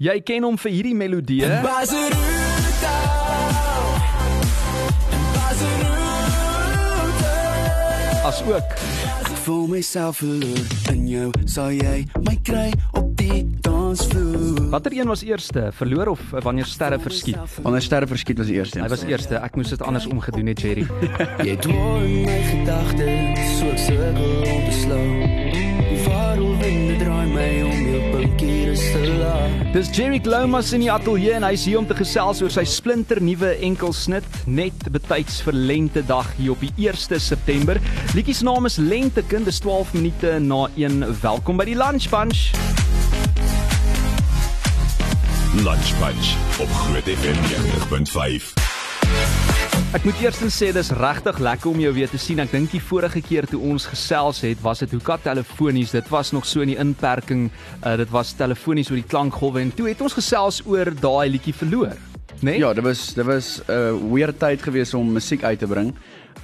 Jy ken hom vir hierdie melodie. As ook Ek voel myself verloor in jou, sal jy my kry op die dansvloer. watter een was eerste, verloor of wanneer sterre verskiet? Wanneer sterre verskiet was die eerste. Hy was eerste. Ek moes dit anders omgedoen het, Jerry. Jy dwaal in my gedagtes, so ek sukkel om te slaap. Waarom winde draai my om jou? Dis Jerry Glomas in die ateljee en hy's hier om te gesels oor sy splinter nuwe enkelsnit net betyds vir Lentedag hier op die 1 September. Liedjie se naam is Lentekind, dis 12 minute na 1. Welkom by die Lunch Bunch. Lunch Bunch op Groot FM 90.5. Ek moet eerstens sê dis regtig lekker om jou weer te sien. Ek dink die vorige keer toe ons gesels het, was dit hoeka telefonies. Dit was nog so in die inperking. Uh, dit was telefonies oor die klankgolwe en toe het ons gesels oor daai liedjie verloor, né? Nee? Ja, dit was dit was 'n uh, weer tyd gewees om musiek uit te bring.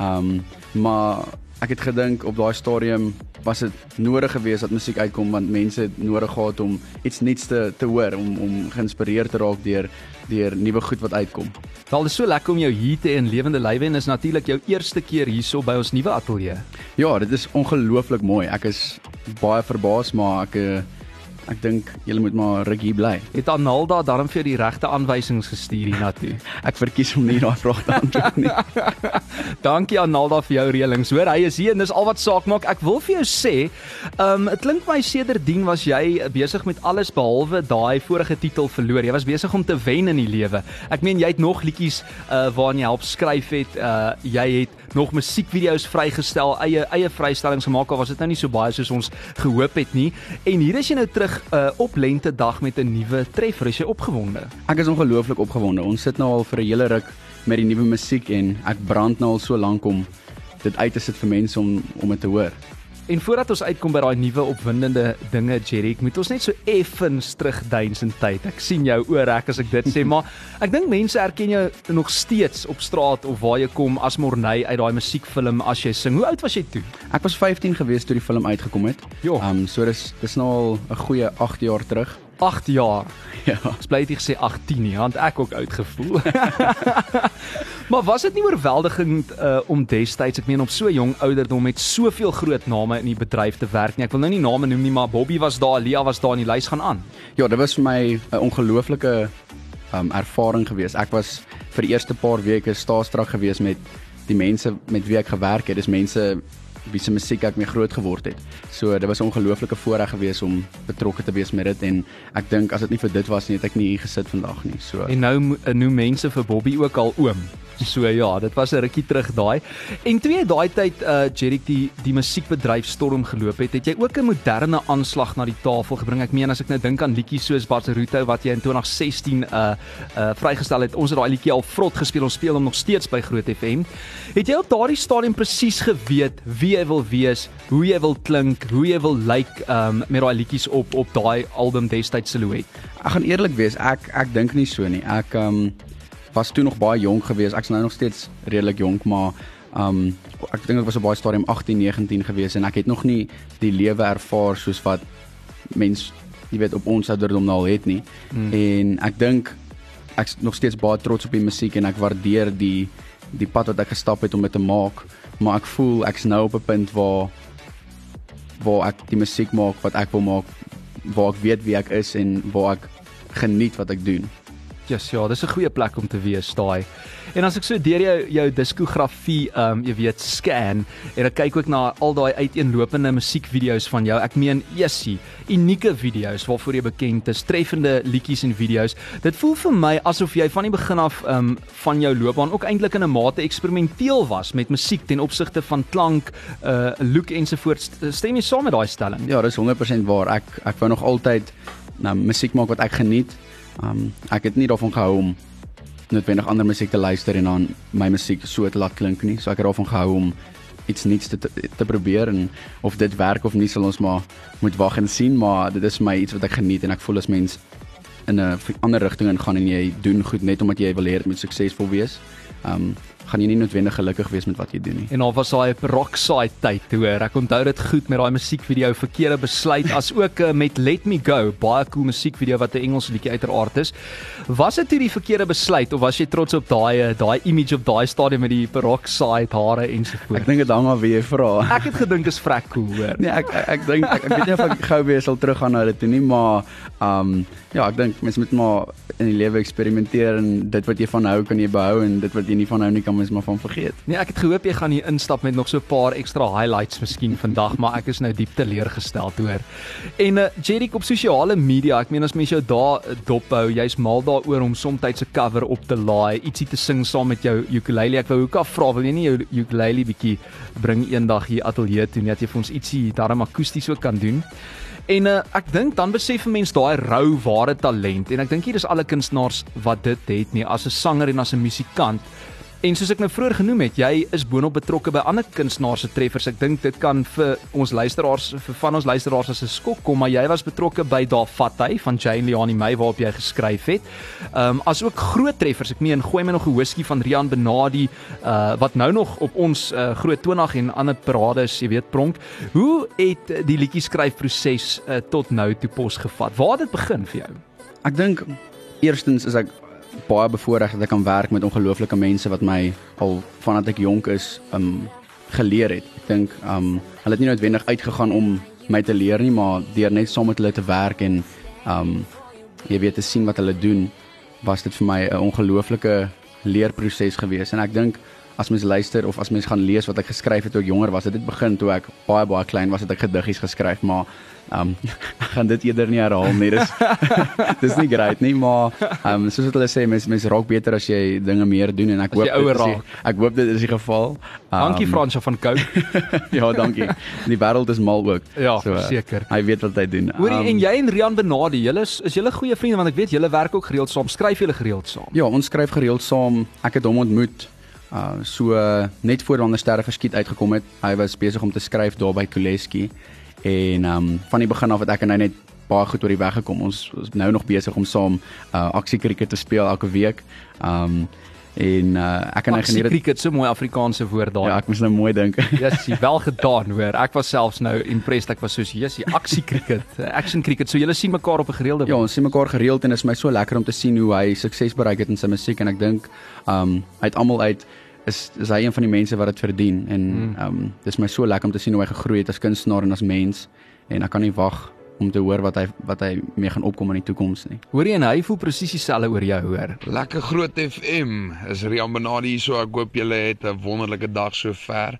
Um maar ek het gedink op daai stadium was dit nodig geweest dat musiek uitkom want mense het nodig gehad om iets nuuts te te hoor om om geïnspireerd te raak deur deur nuwe goed wat uitkom. Wel, dit is so lekker om jou hier te in lewende lywe en is natuurlik jou eerste keer hierso by ons nuwe ateljee. Ja, dit is ongelooflik mooi. Ek is baie verbaas maar ek eh, ek dink julle moet maar ruggie bly. Het Analda darm vir die regte aanwysings gestuur hiernatoe. Ek verkies om nie daai vraag te antwoord nie. Dankie Analda vir jou reëlings. Hoor, hy is hier en dis al wat saak maak. Ek wil vir jou sê, ehm um, dit klink my sedertdien was jy besig met alles behalwe daai vorige titel verloor. Jy was besig om te wen in die lewe. Ek meen jy het nog liedjies uh waarin jy help skryf het. Uh jy het nog musiekvideo's vrygestel, eie eie vrystellings gemaak. Al was dit nou nie so baie soos ons gehoop het nie. En hier is jy nou terug uh op Lentedag met 'n nuwe treffer. Is jy opgewonde? Ek is ongelooflik opgewonde. Ons sit nou al vir 'n hele ruk met die nuwe musiek en ek brand nou al so lank om dit uit te sit vir mense om om dit te hoor. En voordat ons uitkom by daai nuwe opwindende dinge, Jerry, ek moet ons net so effens terugduins in tyd. Ek sien jou oorrek as ek dit sê, maar ek dink mense erken jou nog steeds op straat of waar jy kom as Morney uit daai musiekfilm as jy sing. Hoe oud was jy toe? Ek was 15 gewees toe die film uitgekom het. Ja. Ehm um, so dis dis nou al 'n goeie 8 jaar terug. 8 jaar. Ja. Ons bly dit gesê 18 nie, want ek ook oud gevoel. maar was dit nie oorweldigend uh, om destyds, ek meen op so jong ouderdom met soveel groot name in die bedryf te werk nie. Ek wil nou nie name noem nie, maar Bobby was daar, Lia was daar en die lys gaan aan. Ja, dit was vir my 'n ongelooflike um ervaring gewees. Ek was vir die eerste paar weke staastrak gewees met die mense met wie ek gewerk het. Dis mense wie se musiek ek mee groot geword het. So dit was 'n ongelooflike voorreg gewees om betrokke te wees met dit en ek dink as dit nie vir dit was nie, het ek nie hier gesit vandag nie. So En nou noem mense vir Bobby ook al oom. So ja, dit was 'n rukkie terug daai. En toe jy daai tyd uh Jerry die die musiekbedryf storm geloop het, het jy ook 'n moderne aanslag na die tafel gebring. Ek meen as ek nou dink aan liedjies soos Barceruto wat jy in 2016 uh uh vrygestel het. Ons het daai liedjie al vrot gespeel. Ons speel hom nog steeds by Groot FM. Het jy op daardie stadium presies geweet wie jy wil wees, hoe jy wil klink, hoe jy wil lyk like, um met daai liedjies op op daai album destyds Silhouette? ek gaan eerlik wees, ek ek dink nie so nie. Ek um was toe nog baie jonk gewees. Ek's nou nog steeds redelik jonk, maar um ek dink ek was op baie stadium 18, 19 gewees en ek het nog nie die lewe ervaar soos wat mens jy weet op ons ouderdom nou al het nie. Mm. En ek dink ek's nog steeds baie trots op die musiek en ek waardeer die die pad wat ek gestap het om dit te maak, maar ek voel ek's nou op 'n punt waar waar ek die musiek maak wat ek wil maak, waar ek weet wie ek is en waar ek geniet wat ek doen. Yes, ja, dis 'n goeie plek om te wees daai. En as ek so deur jou jou diskografie, ehm um, jy weet, scan en ek kyk ook na al daai uiteenlopende musiekvideo's van jou. Ek meen, jessie, unieke video's waarvoor jy bekend is, treffende liedjies en video's. Dit voel vir my asof jy van die begin af ehm um, van jou loopbaan ook eintlik in 'n mate eksperimenteel was met musiek ten opsigte van klank, uh look ensovoorts. Stem jy saam met daai stelling? Ja, dis 100% waar. Ek ek wou nog altyd nou musiek maak wat ek geniet. Um ek het nie daarvan gehou om noodwendig ander musiek te luister en dan my musiek so te laat klink nie. So ek het daarvan gehou om iets nuuts te, te te probeer en of dit werk of nie sal ons maar moet wag en sien, maar dit is my iets wat ek geniet en ek voel as mens in 'n ander rigting ingaan en jy doen goed net omdat jy wil hê dit moet suksesvol wees. Um gaan jy nie noodwendig gelukkig wees met wat jy doen nie. En daar was daai rockside tyd hoor. Ek onthou dit goed met daai musiekvideo Verkeerde Besluit as ook uh, met Let Me Go, baie cool musiekvideo wat 'n Engelse liedjie uiteraard is. Was dit toe die verkeerde besluit of was jy trots op daai eh, daai image op daai stadium met die rockside hare ensovoorts? Ek dink dit hang af wie jy vra. Ek het gedink is vrek cool hoor. Nee, ek ek, ek dink ek, ek weet nie of ek gou weer sal teruggaan na dit toe nie, maar um ja, ek dink mense moet maar in die lewe eksperimenteer en dit wat jy van hou kan jy behou en dit wat jy nie van hou nie kan mens maar van vergeet. Nee, ek het gehoop jy gaan hier instap met nog so 'n paar ekstra highlights miskien vandag, maar ek is nou diep teleurgestel hoor. En uh, Jerry op sosiale media, ek meen as mense jou daar uh, dophou, jy's mal daaroor om soms 'n cover op te laai, ietsie te sing saam met jou ukulele. Ek wou hoeka vra, wil jy nie jou ukulele bietjie bring eendag hier ateljee toe net jy vir ons ietsie daarom akoesties ook kan doen? En uh, ek dink dan besef 'n mens daai rou ware talent en ek dink hier is alle kunstenaars wat dit het nie as 'n sanger en as 'n musikant En soos ek nou vroeër genoem het, jy is boonop betrokke by ander kunstenaars se treffers. Ek dink dit kan vir ons luisteraars vir van ons luisteraars as 'n skok kom, maar jy was betrokke by Daar vat hy van Jane Leoni May waarop jy geskryf het. Ehm um, as ook groot treffers. Ek meen gooi my nog 'n whisky van Rian Benadi uh wat nou nog op ons uh, groot tonag en ander parades, jy weet, pronk. Hoe het die liedjie skryfproses uh, tot nou toe pos gevat? Waar het dit begin vir jou? Ek dink eerstens is ek baie bevoordeel dat ek kan werk met ongelooflike mense wat my al vandat ek jonk is um geleer het. Ek dink um hulle het nie noodwendig uitgegaan om my te leer nie, maar deur net saam met hulle te werk en um jy weet te sien wat hulle doen, was dit vir my 'n ongelooflike leerproses gewees en ek dink as mens luister of as mens gaan lees wat ek geskryf het toe ek jonger was, het dit begin toe ek baie baie klein was, het ek gediggies geskryf, maar Ehm um, gaan dit eerder nie herhaal nie. Dis dis nie great nie, maar ehm um, soos wat hulle sê, mens mens raak beter as jy dinge meer doen en ek as hoop dit is die, ek hoop dit is die geval. Um, dankie Fransja van Kou. ja, dankie. Die wêreld is mal ook. Ja, so, seker. Hy weet wat hy doen. Hoorie um, en jy en Rian Benadi, julle is is julle goeie vriende want ek weet julle werk ook gereeld saam. Skryf julle gereeld saam? Ja, ons skryf gereeld saam. Ek het hom ontmoet uh so uh, net voor wanneer sterre verskiet uitgekom het. Hy was besig om te skryf daar by Kuleski en um, van die begin af het ek en hy net baie goed oor die weg gekom. Ons is nou nog besig om saam uh aksie kriket te speel elke week. Um, en uh ek en hy geniet dit. Kriket so mooi Afrikaanse woord daar. Ja, ek moes nou mooi dink. Yes, wel gedaan hoor. Ek was selfs nou impressed. Ek was soos, "Jesus, aksie kriket, action kriket." So julle sien mekaar op 'n gereelde Ja, ons sien mekaar gereeld en is my so lekker om te sien hoe hy sukses bereik het in sy musiek en ek dink um uit almal uit is is hy een van die mense wat dit verdien en mm. um, dis my so lekker om te sien hoe hy gegroei het as kunstenaar en as mens en ek kan nie wag om te hoor wat hy wat hy mee gaan opkom in die toekoms nie. Hoorie en hy voel presies dieselfde oor jou hoor. Lekker groot FM. Is Rian Benadi hier so ek hoop julle het 'n wonderlike dag so ver.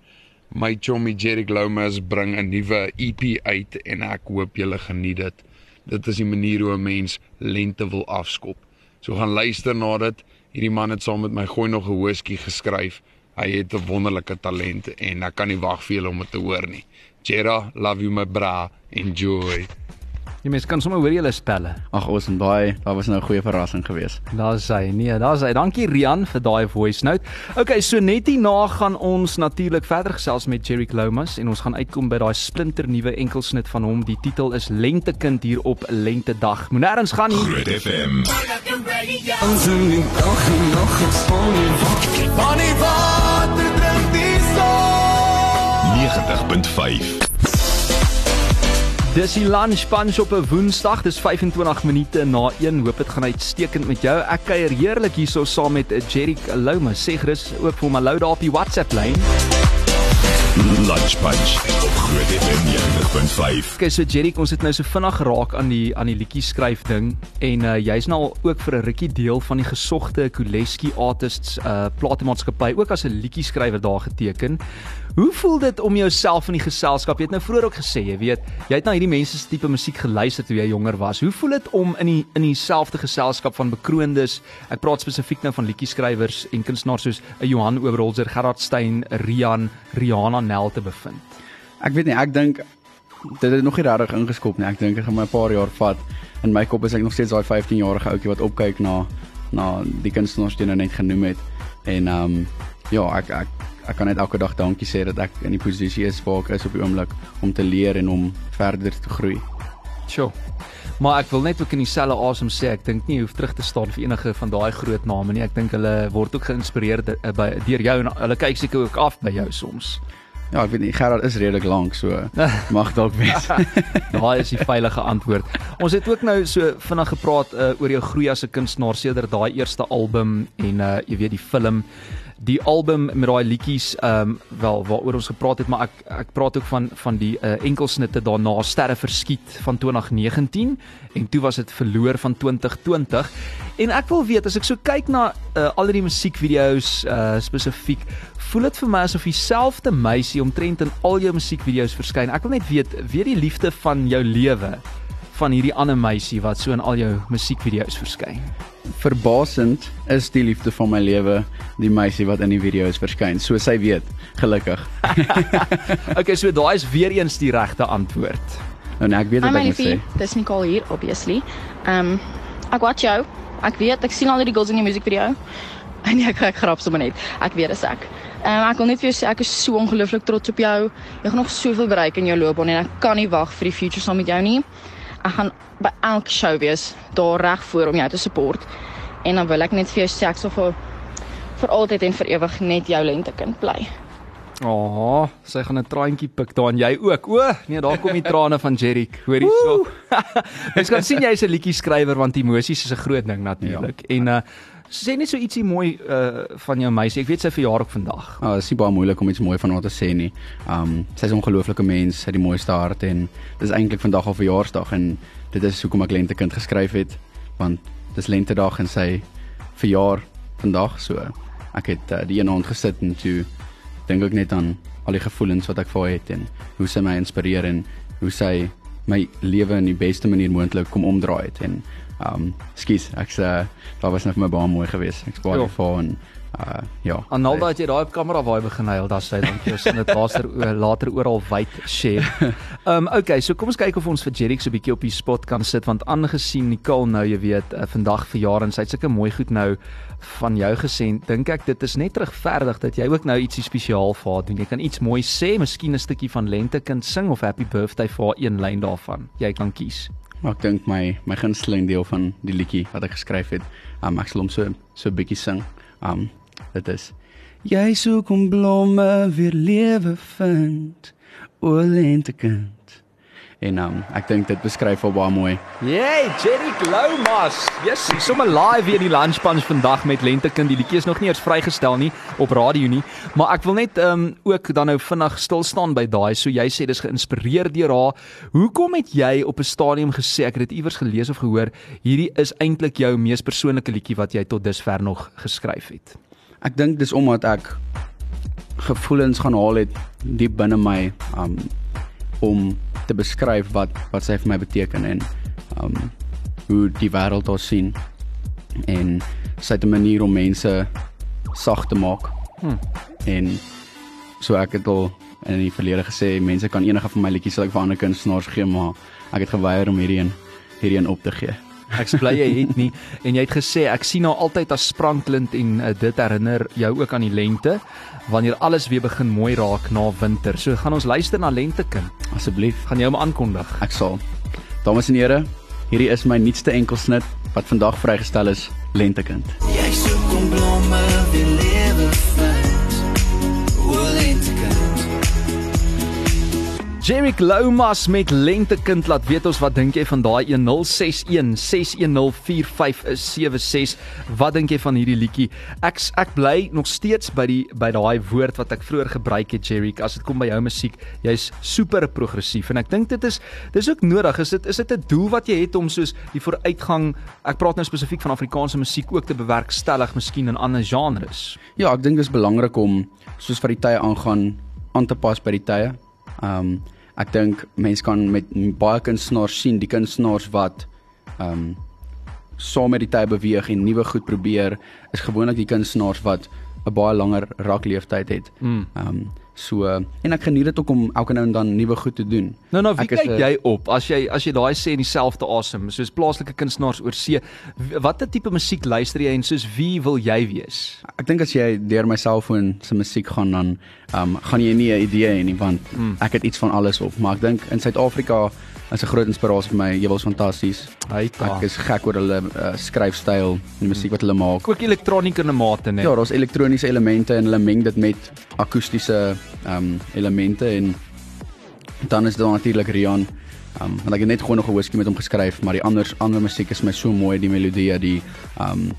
My chommy Jerry Glomas bring 'n nuwe EP uit en ek hoop julle geniet dit. Dit is die manier hoe 'n mens lente wil afskop. So gaan luister na dit. Hierdie man het saam met my gooi nog 'n whisky geskryf. Hy het 'n wonderlike talent en ek kan nie wag vir julle om dit te hoor nie. Jera, love you my bra. Enjoy. Jy mens kan sommer hoor julle spelle. Ag, ons en daai, daar was nou 'n goeie verrassing geweest. Daar's hy. Nee, daar's hy. Dankie Rian vir daai voice note. Okay, so net hierna gaan ons natuurlik verder gesels met Jerry Lomas en ons gaan uitkom by daai splinter nuwe enkelsnit van hom. Die titel is Lentekind hier op Lentedag. Moenie erns gaan nie. Red FM. Ons in dag nog wat. Bonnie water drink die son. 90.5 Dis die lunch punch op 'n Woensdag. Dis 25 minute na 1. Hoop dit gaan uitstekend met jou. Ek kuier heerlik hierso saam met Jerry Loma. Sê gerus ook vir my lou daar op die WhatsApp lyn. Lunch punch op Groot FM 90.5. Okay, so Jerry, ons het nou so vinnig geraak aan die aan die liedjie skryf ding en uh, jy's nou ook vir 'n rukkie deel van die gesogte Kuleski Artists uh platenmaatskappy, ook as 'n liedjie skrywer daar geteken. Hoe voel dit om jouself in die geselskap? Jy het nou vroeër ook gesê, jy weet, jy het na hierdie mense se tipe musiek geluister toe jy jonger was. Hoe voel dit om in die in dieselfde geselskap van bekroondes, ek praat spesifiek nou van liedjie skrywers en kunstenaars soos 'n Johan Oberholzer, Gerard Stein, Rian, Rihanna Nel te bevind? Ek weet nie, ek dink dit het nog nie regtig ingeskop nie. Ek dink dit gaan my 'n paar jaar vat. In my kop is ek nog steeds daai 15-jarige ouetjie wat opkyk na na die kunstenaars wat jy nou net genoem het. En ehm um, ja, ek ek ek kan net elke dag dankie sê dat ek in die posisie is waar ek is op die oomblik om te leer en om verder te groei. Sjoe. Maar ek wil net ook in dieselfde asem sê, ek dink nie jy hoef terug te staan vir enige van daai groot name nie. Ek dink hulle word ook geïnspireer eh, by deur jou en hulle kyk seker ook af by jou soms. Ja, ek weet nie Gerard is redelik lank so mag dalk wees. Daai is die veilige antwoord. Ons het ook nou so vinnig gepraat uh, oor jou groei as 'n kunstenaar sedert daai eerste album en uh jy weet die film die album met daai liedjies ehm um, wel waaroor ons gepraat het maar ek ek praat ook van van die uh, enkelsnitte daarna Sterre verskiet van 2019 en toe was dit verloor van 2020 en ek wil weet as ek so kyk na uh, al die musiekvideo's uh, spesifiek voel dit vir my asof dieselfde meisie omtrent in al jou musiekvideo's verskyn ek wil net weet weet die liefde van jou lewe van hierdie ander meisie wat so in al jou musiekvideo's verskyn Verbasend is die liefde van my lewe die meisie wat in die video's verskyn. So sy weet, gelukkig. okay so daai is weer eens die regte antwoord En ek weet wat ek moet sê. dis Nicole hier obviously. Ehm um, ek watch jou. Ek weet ek sien al die girls in jou musiekvideo. En ek ek grap sommer net. Ek weet dis ek. Ehm um, ek wil net vir jou sê ek is so ongelooflik trots op jou. Jy gaan nog soveel bereik in jou loopbaan en ek kan nie wag vir die future saam met jou nie. Ek gaan by elke show wees daar reg voor om jou te support. En dan wil ek net vir jou sê ek sal vir vir altyd en vir ewig net jou lentekind bly. Oh, sy gaan 'n traantjie pik daar en jy ook. O, nee, daar kom die trane van Jerrick. Hoor hierso. Mens kan sien jy's 'n liedjie skrywer want emosies is 'n groot ding natuurlik. Ja. En uh sê net so ietsie mooi uh van jou meisie. Ek weet sy verjaar op vandag. Ah, dit is nie baie moeilik om iets mooi van haar te sê nie. Um sy's 'n ongelooflike mens, sy het die mooiste hart en dis eintlik vandag haar verjaarsdag en dit is hoekom ek lentekind geskryf het want dis lentedag en sy verjaar vandag so. Ek het uh, die een aand gesit en toe dink ek net aan al die gevoelens wat ek vir haar het en hoe sy my inspireer en hoe sy my lewe in die beste manier moontlik kom omdraai het en um skus ek's uh, daar was net vir my baie mooi geweest. Ek's baie lief vir haar en uh ja. Analda het jy daai op kamera waar hy begin huil, dan sê dankie. Ons gaan dit later later oral wyd share. Ehm um, okay, so kom ons kyk of ons vir Jerrick so 'n bietjie op die spot kan sit want aangesien Nicole nou, jy weet, uh, vandag verjaar en sy het sulke mooi goed nou van jou gesê, dink ek dit is net regverdig dat jy ook nou ietsie spesiaal vir haar doen. Jy kan iets mooi sê, miskien 'n stukkie van Lentekind sing of Happy Birthday vir haar een lyn daarvan. Jy kan kies. Ek dink my my gunsteling deel van die liedjie wat ek geskryf het, um, ek sal hom so so bietjie sing. Um dit is Jy soek om blomme weer lewe vind. O lentekind. En um ek dink dit beskryf al baie mooi. Yay, Jerrick Loumas. Yes, hy sommer live weer in die Lunch Punch vandag met Lentekind. Die liedjie is nog nie eers vrygestel nie op radio nie, maar ek wil net um, ook dan nou vinnig stil staan by daai. So jy sê dis geïnspireer deur haar. Hoekom het jy op 'n stadium gesê ek het dit iewers gelees of gehoor, hierdie is eintlik jou mees persoonlike liedjie wat jy tot dusver nog geskryf het? Ek dink dis omdat ek gevoelens gaan haal het diep binne my um om te beskryf wat wat sy vir my beteken en um hoe die wêreld haar sien en sy het 'n manier om mense sag te maak. Hmm. En so ek het al in die verlede gesê mense kan enige van my liedjies sal ek vir ander kunstenaars gee maar ek het geweier om hierdie een hierdie een op te gee. Ek bly jy het nie en jy het gesê ek sien haar altyd as sprankelend en uh, dit herinner jou ook aan die lente wanneer alles weer begin mooi raak na winter. So gaan ons luister na Lentekind. Asseblief, Gaan jy hom aankondig? ek sal. Dames en here, hierdie is my nuutste enkelsnit wat vandag vrygestel is, Lentekind. Jy soek om blomme Jerick Loumas met Lentekind laat weet ons wat dink jy van daai 1061 6104576 wat dink jy van hierdie liedjie? Ek ek bly nog steeds by die by daai woord wat ek vroeër gebruik het Jerick as dit kom by jou musiek jy's super progressief en ek dink dit is dis ook nodig. Is dit is dit 'n doel wat jy het om soos die vooruitgang ek praat nou spesifiek van Afrikaanse musiek ook te bewerkstellig miskien in ander genres? Ja, ek dink dis belangrik om soos vir die tye aangaan aan te pas by die tye. Um ek dink mense kan met baie kunstenaars sien, die kunstenaars wat um saam met die tye beweeg en nuwe goed probeer, is gewoonlik die kunstenaars wat 'n baie langer rakleeftyd het. Mm. Um so en ek geniet dit ook om elke nou en dan nuwe goed te doen. Nou nou wie kyk 'n- jy op as jy as jy daai sê in dieselfde asem soos plaaslike kunstenaars oor see watter tipe musiek luister jy en soos wie wil jy wees? Ek dink as jy deur my selfoon se musiek gaan dan um gaan jy nie 'n idee hê nie want Mm. ek het iets van alles op, maar ek dink in Suid-Afrika is 'n groot inspirasie vir my. Was fantasties. Ek is gek oor hulle uh, skryfstyl, die musiek wat hulle maak. ook elektroniese in 'n mate net. Ja, daar's elektroniese elemente en hulle meng dit met akoestiese ehm um, elemente en dan is daar natuurlik Rian. Ehm um, want ek het net gewoon nog 'n whisky met hom geskryf, maar die ander ander musiek is my so mooi, die melodie, die ehm um,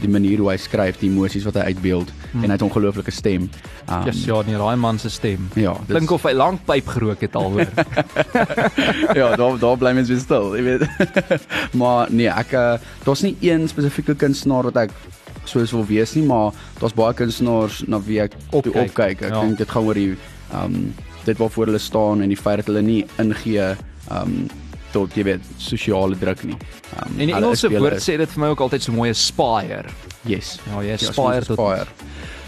die manier hoe hy skryf, die emosies wat hy uitbeeld hmm. en hy het 'n ongelooflike stem. Ehm Yes, ja, nee, daai man se stem. ja, dis- Klink of hy lank pyp gerook het al hoor. ja, daar daar bly mens weer stil, jy weet. maar nee, ek uh, daar's nie een spesifieke kunstenaar wat ek soos wil wees nie, maar daar's baie kunstenaars na wie ek toe Opkyk, opkyk. Ek ja. dink dit gaan oor die ehm um, dit waarvoor hulle staan en die feit dat hulle nie ingee ehm um, tot jy weet sosiale druk nie. Ehm En die Engelse woord sê dit vir my ook altyd so mooi aspire. yes. Ja, jy Ja, aspire soms tot aspire.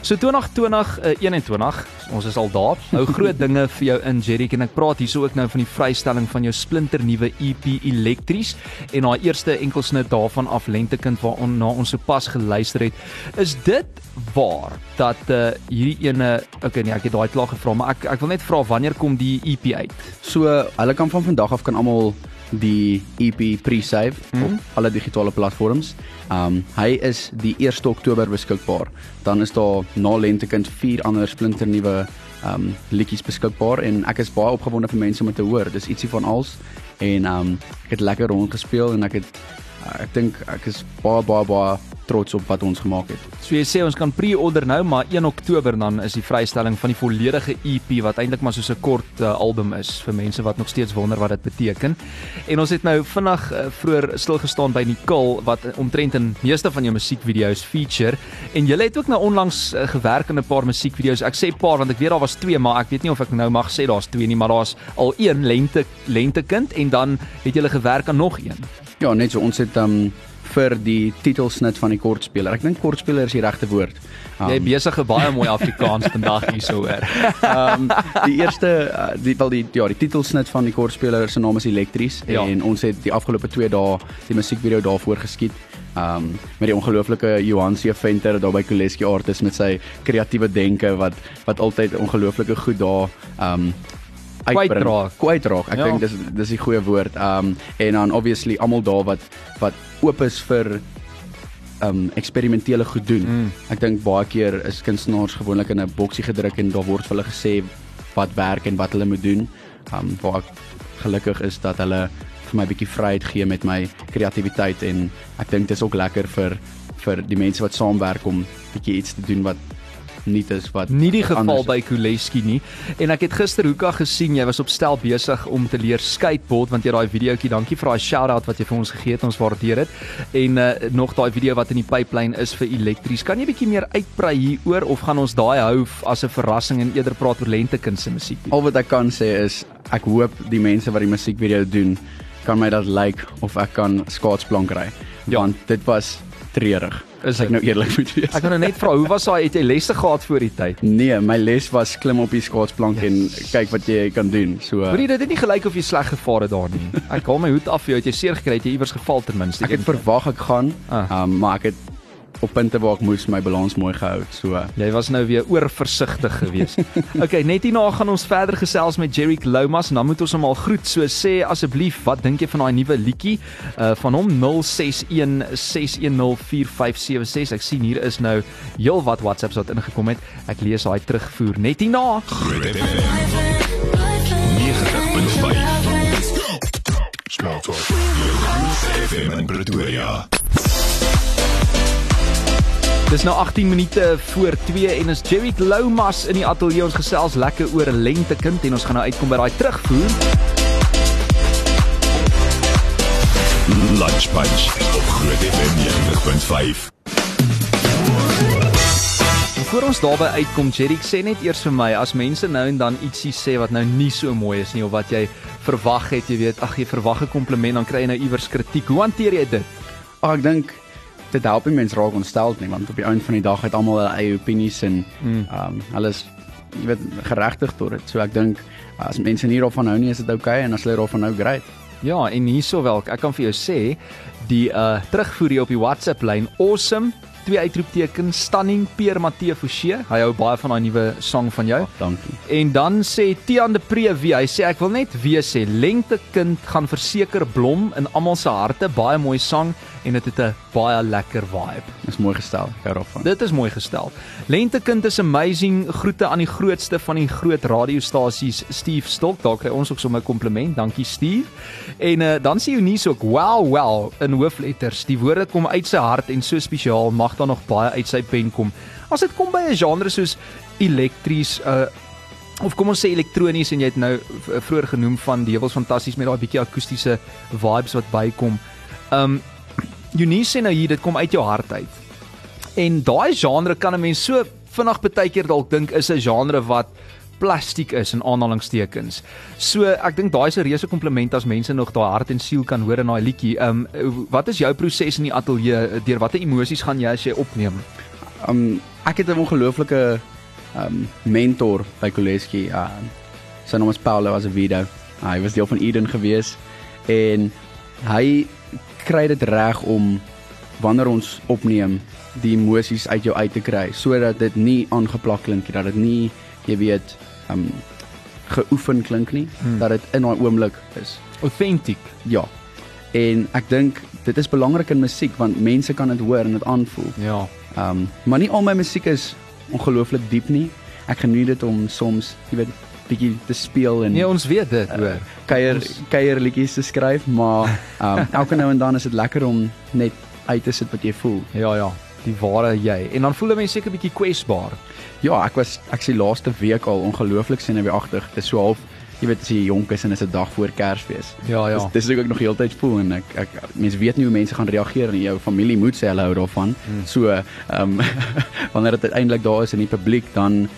So 2020 uh, 21, ons is al daar. Nou groot dinge vir jou in Jerry en ek praat hierso ook nou van die vrystelling van jou splinter nuwe EP Elektries en daai eerste enkelsnit daarvan af Lentekind waarna na ons sopas geluister het. Is dit waar dat uh, hierdie ene okay nee, ek het daai klaar gevra, maar ek ek wil net vra wanneer kom die EP uit? So hulle kan van vandag af kan almal die EP pre-save mm -hmm. op alle digitale platforms. Um hy is die 1 Oktober beskikbaar. Dan is daar na Lentekind vier ander splinter nuwe um liedjies beskikbaar en ek is baie opgewonde vir mense om dit te hoor. Dis ietsie van als en um ek het lekker rond gespeel en ek het uh, ek dink ek is baie baie baie trots op wat ons gemaak het. So jy sê ons kan pre-order nou, maar 1 Oktober dan is die vrystelling van die volledige EP wat eintlik maar soos 'n kort uh, album is vir mense wat nog steeds wonder wat dit beteken. En ons het nou vinnig uh, vroeër stilgestaan by Nicole wat uh, omtrent in meeste van jou musiekvideo's feature en jy het ook nou onlangs uh, gewerk aan 'n paar musiekvideo's. Ek sê paar want ek weet daar was twee, maar ek weet nie of ek nou mag sê daar's twee nie, maar daar's al een lente lentekind en dan het jy gewerk aan nog een. Ja, net so ons het um vir die titelsnit van die kortspeler. Ek dink kortspeler is die regte woord. Um, Jy besig 'n baie mooi Afrikaans vandag hierso hoor. um die eerste uh, die wel die ja, die titelsnit van die kortspeler se naam is Elektries Ja. en ons het die afgelope 2 dae die musiekvideo daarvoor geskiet. Um met die ongelooflike Johan C Venter daar by Koleski Artists met sy kreatiewe denke wat wat altyd ongelooflike goed daar um uitbring. Kwytraak. Kwytraak. Ek Ja. dink dis dis die goeie woord. Um en dan obviously almal daar wat wat oop is vir um eksperimentele goed doen. Mm. Ek dink baie keer is kunstenaars gewoonlik in 'n boksie gedruk en daar word vir hulle gesê wat werk en wat hulle moet doen. Um waar ek gelukkig is dat hulle vir my 'n bietjie vryheid gee met my kreatiwiteit en ek dink dit is ook lekker vir vir die mense wat saamwerk om bietjie iets te doen wat nuut is wat Nie die geval by Kuleski nie. En ek het gister Hoeka gesien jy was op stel besig om te leer skateboard want jy daai videoetjie, dankie vir daai shout-out wat jy vir ons gegee het. Ons waardeer dit. En uh, nog daai video wat in die pipeline is vir elektries. Kan jy bietjie meer uitbrei hieroor of gaan ons daai hou as 'n verrassing en eerder praat oor lentekind se musiek? Al wat ek kan sê is ek hoop die mense wat die musiekvideo doen kan my dat like of ek kan skaatsplank ry. Ja. Want dit was treurig. Is As ek nou eerlik moet wees. Ek kan nou net vra, hoe was daai het jy lesse gehad voor die tyd? Nee, my les was klim op die skaatsplank yes. en kyk wat jy kan doen. So Hoorie, dit het nie gelyk of jy sleg gevaar het daar nie. Ek haal my hoed af vir jou. Het jy seer gekry? Het jy iewers geval ten minste? ek het verwag ek gaan, Ah. um, maar ek het op punte waar ek moes my balans mooi gehou. So Jy was nou weer oorversigtig geweest. okay, net hierna gaan ons verder gesels met Jerick Loumas en dan moet ons hom al groet. So sê asseblief, wat dink jy van daai nuwe liedjie uh van hom 0616104576. Ek sien hier is nou heelwat WhatsApps wat ingekom het. Ek lees daai terugvoer net hierna. Groot FM 90.5 Small Talk Groot FM in Pretoria Dis nou 18 minute voor 2 en is Jerick Loumas in die ateljee ons gesels lekker oor 'n lentekind en ons gaan nou uitkom by daai terugvoer. Lunch Punch op Groot FM 90.5 Voor ons daarby uitkom, Jerick sê net eers vir my as mense nou en dan ietsie sê wat nou nie so mooi is nie of wat jy verwag het, jy weet, ag jy verwag 'n kompliment dan kry jy nou iewers kritiek. Hoe hanteer jy dit? ag ek dink dit help nie mense raak ontstel nie want op die einde van die dag het almal hulle eie opinies en Mm. um alles jy weet geregtig tot dit. So ek dink as mense nie daarvan hou nie is dit oukei okay, en as hulle daarvan hou, great. Ja, en hierso wel, ek kan vir jou sê, die uh terugvoer hier op die WhatsApp lyn, awesome, twee uitroeptekens stunning Pierre Mathieu Forsie. Hy hou baie van daai nuwe sang van jou. Dankie. En dan sê Tian de Pre wie hy sê ek wil net weer sê lentekind gaan verseker blom in almal se harte. Baie mooi sang en dit het 'n baie lekker vibe. Dis mooi gestel. Hou daarvan. Dit is mooi gestel. Lentekind is amazing. Groete aan die grootste van die groot radiostasies, Steve Stok. Daar kry ons ook sommer 'n kompliment. Dankie Steve. En uh, dan sê Eunice ook, "Wow, wow" in hoofletters. Die woorde kom uit sy hart en so spesiaal mag daar nog baie uit sy pen kom. As dit kom by 'n genre soos elektries, uh of kom ons sê elektronies en jy het nou vroeër genoem van die heuwels fantasties met daai bietjie akoestiese vibes wat bykom. Um Eunice sê nou hier dit kom uit jou hart uit. En daai genre kan 'n mens so vinnig baie keer dalk dink is 'n genre wat plastiek is in aanhalingstekens. So ek dink daai is 'n reuse kompliment as mense nog daai hart en siel kan hoor in daai liedjie. Um wat is jou proses in die ateljee? Deur watter emosies gaan jy as jy opneem? Um ek het 'n ongelooflike um mentor by Koleski. Uh, sy naam is Paulo Azevedo. Uh, hy was deel van Eden gewees en hy kry dit reg om wanneer ons opneem die emosies uit jou uit te kry sodat dit nie aangeplak klink nie, dat dit nie jy weet um geoefen klink nie, hmm. dat dit in daai oomblik is. Authentic. Ja. En ek dink dit is belangrik in musiek want mense kan dit hoor en dit aanvoel. Ja. Um maar nie al my musiek is ongelooflik diep nie. Ek geniet dit om soms, jy weet, bietjie te speel en Nee, ons weet dit, hoor. kuier ons- kuier liedjies te skryf, maar um elke nou en dan is dit lekker om net uit te sit wat jy voel. Ja, ja, die ware jy. En dan voel 'n mens seker bietjie kwesbaar. Ja, ek was ek sê laaste week al ongelooflik senuweeagtig. Dit is so half jy weet as jy jonk is en dit is 'n dag voor Kersfees. Ja, ja. Dis dis is ook ek nog heeltyd voel en ek ek mense weet nie hoe mense gaan reageer en jou familie moet sê hulle hou daarvan. Hmm. So, ehm um, wanneer dit uiteindelik daar is in die publiek dan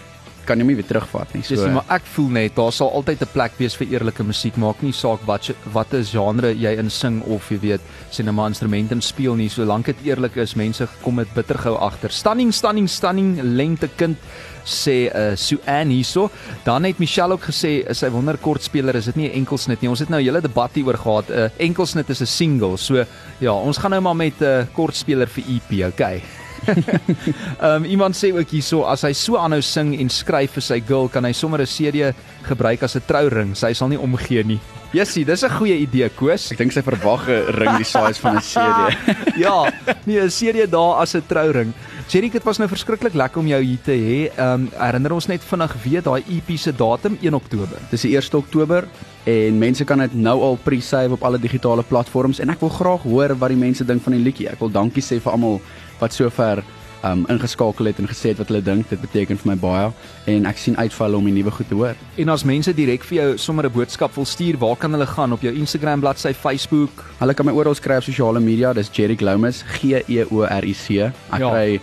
kan jy hom nie weer terugvat nie. So, Dis, maar ek voel net daar sal altyd 'n plek wees vir eerlike musiek. Maak nie saak wat jy- watter genre jy in sing of jy weet sinema instrumente speel nie. Solank dit eerlik is, mense kom dit bitter gou agter. Stunning, stunning, stunning lente kind sê uh Suan hierso. Dan het Michelle ook gesê sy wonder kortspeler is dit nie 'n enkelsnit nie. Ons het nou 'n hele debat hieroor gehad. 'n uh, Enkelsnit is 'n single. So ja, ons gaan nou maar met 'n uh, kortspeler vir EP, okay. Ehm um, iemand sê ook hierso as hy so aanhou sing en skryf vir sy girl, kan hy sommer 'n CD gebruik as 'n trouring. Sy sal nie omgee nie. Jessie, dis 'n goeie idee, Koos. ek dink sy verwag 'n ring die size van 'n CD. ja, nee, 'n CD daar as 'n trouring. Jerry, dit was nou verskriklik lekker om jou hier te hê. Ehm um, herinner ons net vinnig weer daai EP se datum 1 Oktober. Dis die 1 Oktober en mense kan dit nou al pre-save op alle digitale platforms en ek wil graag hoor wat die mense dink van die liedjie. Ek wil dankie sê vir almal wat sover um ingeskakel het en gesê het wat hulle dink. Dit beteken vir my baie en ek sien uit vir hulle om die nuwe goed te hoor. En as mense direk vir jou sommer 'n boodskap wil stuur, waar kan hulle gaan op jou Instagram bladsy, Facebook? Hulle kan my oral skry op sosiale media. Dis Jerry Glomus, G E O R I C. Ek Ja. kry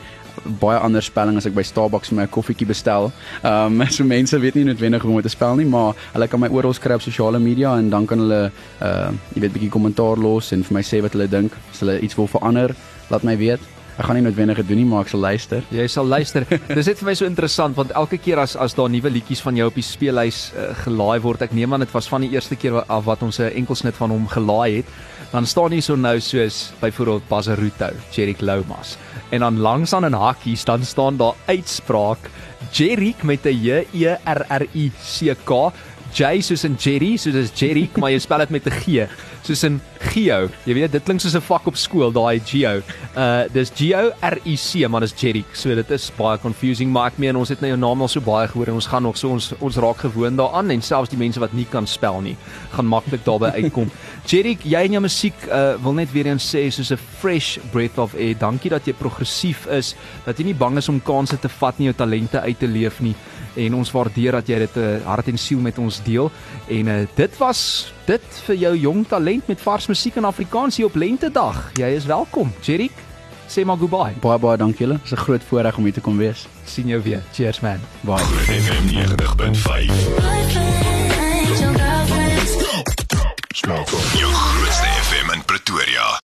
baie ander spelling as ek by Starbucks my koffietjie bestel. Ehm um, so mense weet nie noodwendig hoe om dit te spel nie, maar hulle kan my oral skry op sosiale media en dan kan hulle uh jy weet bietjie kommentaar los en vir my sê wat hulle dink. As hulle iets wil verander, laat my weet. Ek gaan nie noodwendig doen nie, maar ek sal luister. Jy sal luister. Dis net vir my so interessant want elke keer as as daar nuwe liedjies van jou op die speellys uh, gelaai word, ek neem aan dit was van die eerste keer af wat ons 'n enkelsnit van hom gelaai het, dan staan hier so nou soos byvoorbeeld Bazaruto, Jerick Lomas. En dan langs aan in hakkies dan staan daar uitspraak Jerick met 'n J E R R I C K. J soos in Jerry, soos is Jerick, maar jy spel dit met 'n G, soos in Geo. Jy weet, dit klink soos 'n vak op skool, daai Geo. Uh dis G O R I C, maar dis Jerick. So dit is baie confusing, maar ek meen ons het nou jou naam al so baie gehoor en ons gaan nog so ons ons raak gewoond daaraan en selfs die mense wat nie kan spel nie, gaan maklik daarbey uitkom. Jerick, jy en jou musiek uh wil net weer eens sê soos 'n fresh breath of air. Dankie dat jy progressief is, dat jy nie bang is om kansse te vat nie, jou talente uit te leef nie en ons waardeer dat jy dit uh, hart en siel met ons deel. En uh, dit was dit vir jou jong talent met vars musiek in Afrikaans hier op Lentedag. Jy is welkom. Jerick, sê maar goodbye. Baie baie dankie julle. Dis 'n groot voorreg om hier te kom wees. sien jou weer. Cheers man. Baie. Groot FM 90.5. Jou grootste FM in Pretoria.